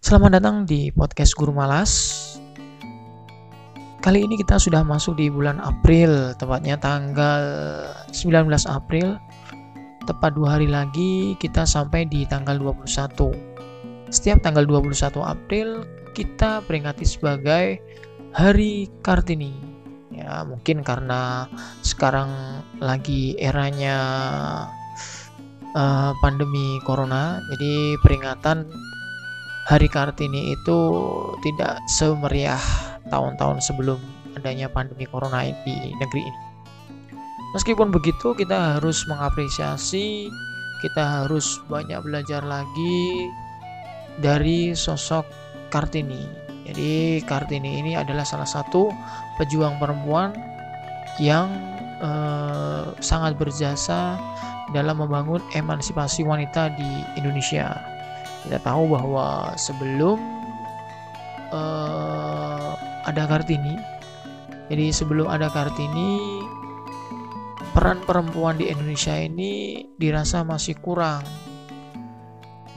Selamat datang di podcast Guru Malas. Kali ini kita sudah masuk di bulan April, tepatnya tanggal 19 April. Tepat dua hari lagi kita sampai di tanggal 21. Setiap tanggal 21 April kita peringati sebagai Hari Kartini. Ya, mungkin karena sekarang lagi eranya uh, pandemi corona, jadi peringatan Hari Kartini itu tidak semeriah tahun-tahun sebelum adanya pandemi corona di negeri ini. Meskipun begitu, kita harus mengapresiasi, kita harus banyak belajar lagi dari sosok Kartini. Jadi Kartini ini adalah salah satu pejuang perempuan yang eh, sangat berjasa dalam membangun emansipasi wanita di Indonesia kita tahu bahwa sebelum uh, ada Kartini jadi sebelum ada Kartini peran perempuan di Indonesia ini dirasa masih kurang.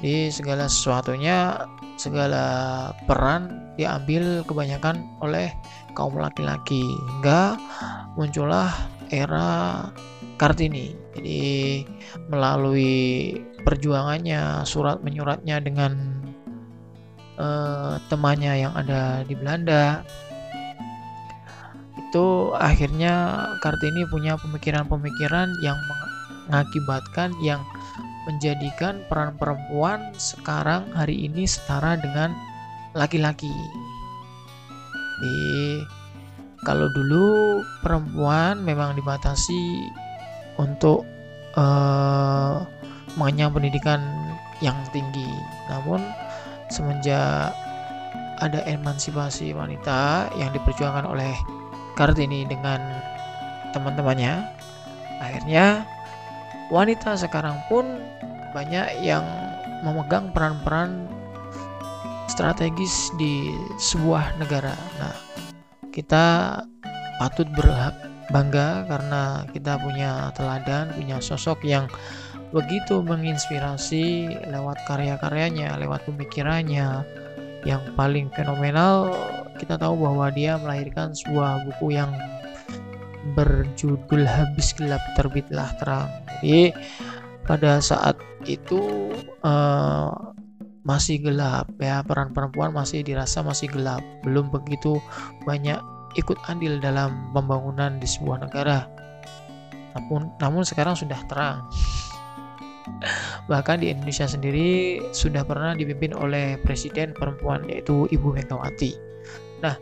Di segala sesuatunya segala peran diambil kebanyakan oleh kaum laki-laki. Hingga muncullah era Kartini jadi melalui perjuangannya, surat menyuratnya dengan uh, temannya yang ada di Belanda, itu akhirnya Kartini punya pemikiran-pemikiran yang mengakibatkan yang menjadikan peran perempuan sekarang hari ini setara dengan laki-laki. Kalau dulu perempuan memang dibatasi untuk uh, mengenyam pendidikan yang tinggi. Namun semenjak ada emansipasi wanita yang diperjuangkan oleh Kartini dengan teman-temannya, akhirnya wanita sekarang pun banyak yang memegang peran-peran strategis di sebuah negara. Nah, kita patut berbangga karena kita punya teladan, punya sosok yang begitu menginspirasi lewat karya-karyanya, lewat pemikirannya yang paling fenomenal. Kita tahu bahwa dia melahirkan sebuah buku yang berjudul Habis Gelap Terbitlah Terang. Jadi pada saat itu uh, masih gelap ya peran perempuan masih dirasa masih gelap, belum begitu banyak ikut andil dalam pembangunan di sebuah negara. Namun namun sekarang sudah terang. Bahkan di Indonesia sendiri sudah pernah dipimpin oleh presiden perempuan yaitu Ibu Megawati. Nah,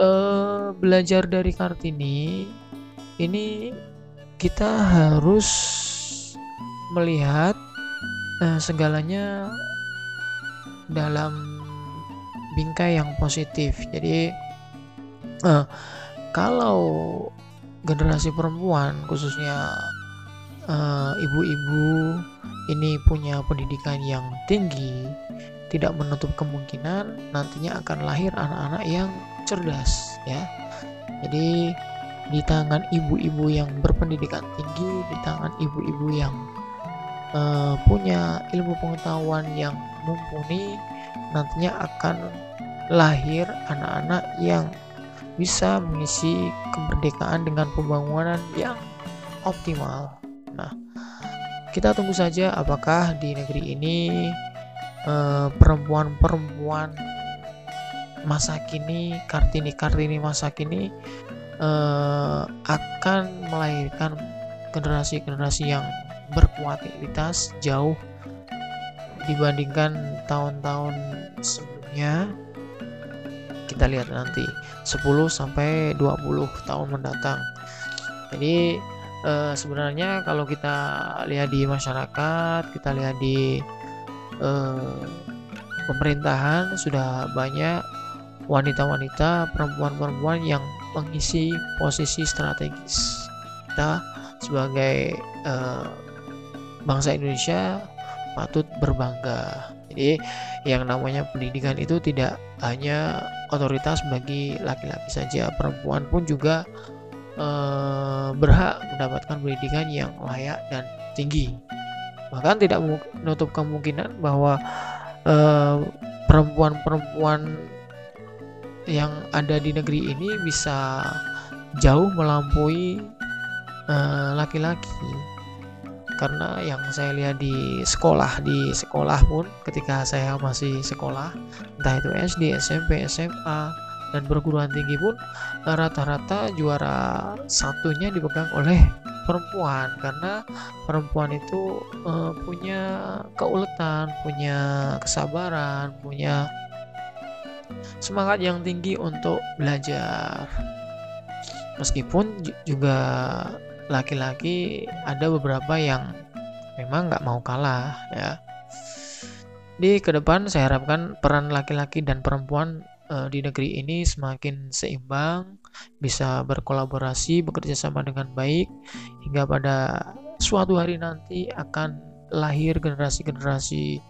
eh, belajar dari Kartini ini kita harus melihat eh, segalanya dalam bingkai yang positif. Jadi eh, kalau generasi perempuan khususnya Eh, ibu-ibu uh, ini punya pendidikan yang tinggi, tidak menutup kemungkinan nantinya akan lahir anak-anak yang cerdas ya. Jadi di tangan ibu-ibu yang berpendidikan tinggi, di tangan ibu-ibu yang uh, punya ilmu pengetahuan yang mumpuni, nantinya akan lahir anak-anak yang bisa mengisi kemerdekaan dengan pembangunan yang optimal. Nah, kita tunggu saja apakah di negeri ini eh, perempuan-perempuan masa kini, kartini-kartini masa kini uh, akan melahirkan generasi-generasi yang berkualitas jauh dibandingkan tahun-tahun sebelumnya kita lihat nanti 10 sampai 20 tahun mendatang. Jadi uh, sebenarnya kalau kita lihat di masyarakat, kita lihat di uh, pemerintahan sudah banyak wanita-wanita, perempuan-perempuan yang mengisi posisi strategis. Kita sebagai uh, bangsa Indonesia patut berbangga. Jadi yang namanya pendidikan itu tidak hanya otoritas bagi laki-laki saja, perempuan pun juga eh, berhak mendapatkan pendidikan yang layak dan tinggi. Bahkan tidak menutup kemungkinan bahwa eh, perempuan-perempuan yang ada di negeri ini bisa jauh melampaui eh, laki-laki karena yang saya lihat di sekolah di sekolah pun ketika saya masih sekolah entah itu SD SMP SMA dan perguruan tinggi pun rata-rata juara satunya dipegang oleh perempuan. Karena perempuan itu uh, punya keuletan punya kesabaran punya semangat yang tinggi untuk belajar. Meskipun juga laki-laki ada beberapa yang memang nggak mau kalah ya. Di ke depan saya harapkan peran laki-laki dan perempuan e, di negeri ini semakin seimbang bisa berkolaborasi bekerja sama dengan baik hingga pada suatu hari nanti akan lahir generasi-generasi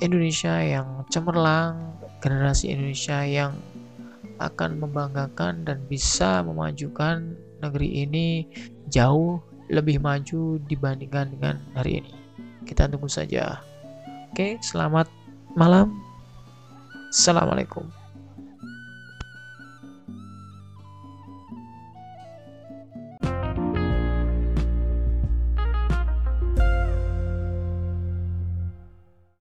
Indonesia yang cemerlang generasi Indonesia yang akan membanggakan dan bisa memajukan negeri ini jauh lebih maju dibandingkan dengan hari ini. Kita tunggu saja. Oke, selamat malam. Assalamualaikum.